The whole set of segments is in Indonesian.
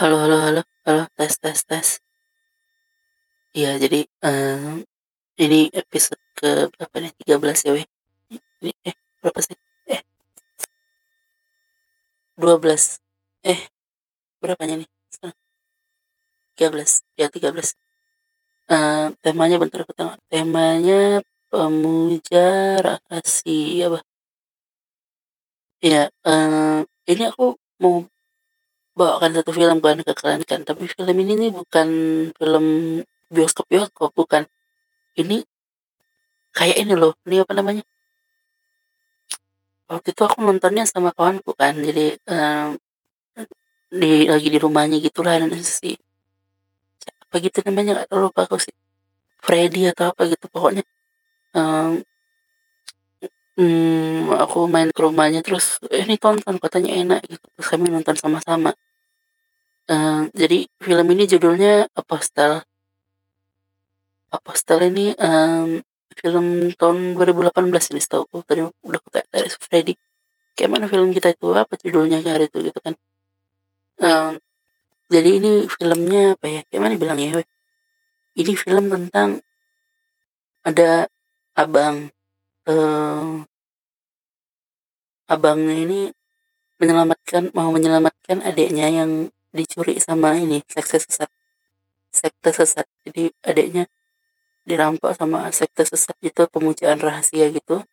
Halo halo halo halo, tes tes tes. Iya jadi, mmm, ini episode ke berapa nih, 13 ya weh. Ini eh, berapa sih? Eh 12. Eh, berapanya nih sekarang? 13, ya 13. Eee, temanya bentar aku tengok, temanya pemuja rahasia apa? Iya, eee, ini aku mau bawakan satu film kan ke kalian kan, tapi film ini nih bukan film bioskop-bioskop, bukan. Ini kayak ini loh, ini apa namanya? Waktu itu aku nontonnya sama kawanku kan, jadi, eee, di lagi di rumahnya gitulah dan si siapa gitu namanya tahu lupa aku sih. Freddy atau apa gitu pokoknya. Mmm, mmm, aku main ke rumahnya terus, "Eh, ini tonton," katanya enak gitu, terus kami nonton sama-sama. Eee, jadi film ini judulnya Apostel. Apostel ini, mmm, film tahun 2018 ini setahuku, tadi udah aku tanya Freddy, "Kayak mana film kita itu, apa judulnya hari itu?" Gitu kan. Eee, jadi ini filmnya apa ya, kayak mana bilangnya weh, ini film tentang ada abang, eee abangnya ini menyelamatkan mau menyelamatkan adiknya yang dicuri sama ini, sekte sesat. Sekte sesat. Jadi adiknya dirampok sama sekte sesat itu, pemujaan rahasia gitu.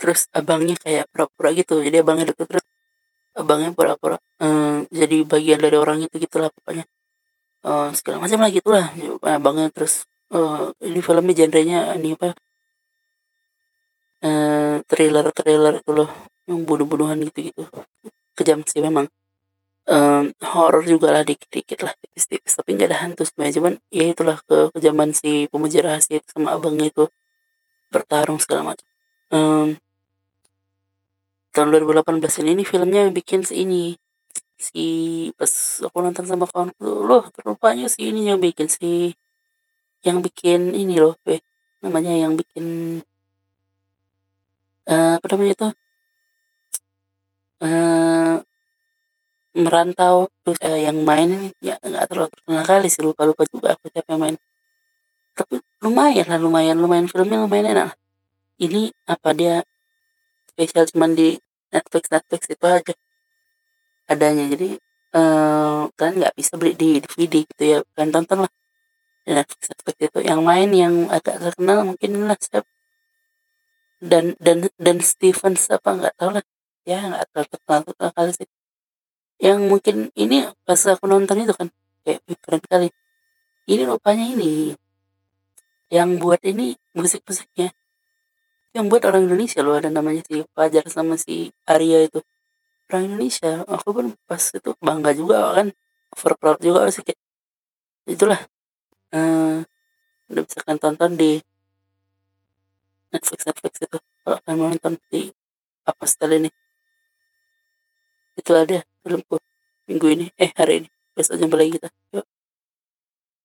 Terus abangnya kayak pura-pura gitu, jadi abangnya deket terus abangnya pura-pura, eee, jadi bagian dari orang itu gitulah pokoknya. Eee, segala macam lah gitulah, abangnya terus, eee, ini filmnya genrenya ini apa eee, thriller-thriller itu loh, yang bunuh-bunuhan gitu-gitu. Kejam sih memang. Horor jugalah dikit-dikit lah, tipis-tipis, tapi nggak ada hantu sebenarnya, cuman ya itulah ke kejaman si pemuja rahasia itu sama abangnya itu, bertarung segala macam. Mmm tahun 2018 ini nih filmnya yang bikin si ini, si pas aku nonton sama kawanku, "Loh rupanya si ini yang bikin, si yang bikin ini loh weh, namanya yang bikin" eee, apa namanya itu eee, Merantau, terus, eee, yang main ini ya nggak terlalu terkenal kali sih, lupa-lupa juga aku siapa yang main. Tapi lumayan lah, lumayan lumayan filmnya lumayan enak. Ini apa dia spesial cuman di Netflix Netflix itu aja adanya, jadi, eee, kalian nggak bisa beli di DVD gitu ya, kalian tonton lah Netflix Netflix itu. Yang main yang agak terkenal mungkin inilah siapa dan dan dan Stevens apa nggak tahu lah, ya nggak terlalu terkenal kali sih. Yang mungkin ini pas aku nonton itu kan, kayak keren kali. Ini rupanya ini, yang buat ini musik-musiknya, yang buat orang Indonesia loh, ada namanya si Fajar sama si Arya itu. Orang Indonesia, aku pun pas itu bangga juga kan, over proud juga sih kayak itulah, eee, udah bisa kalian tonton di Netflix Netflix itu, kalau kalian mau nonton di Apostel ini. Itu ada filmku minggu ini, eh hari ini, besok jumpa lagi kita, yuk.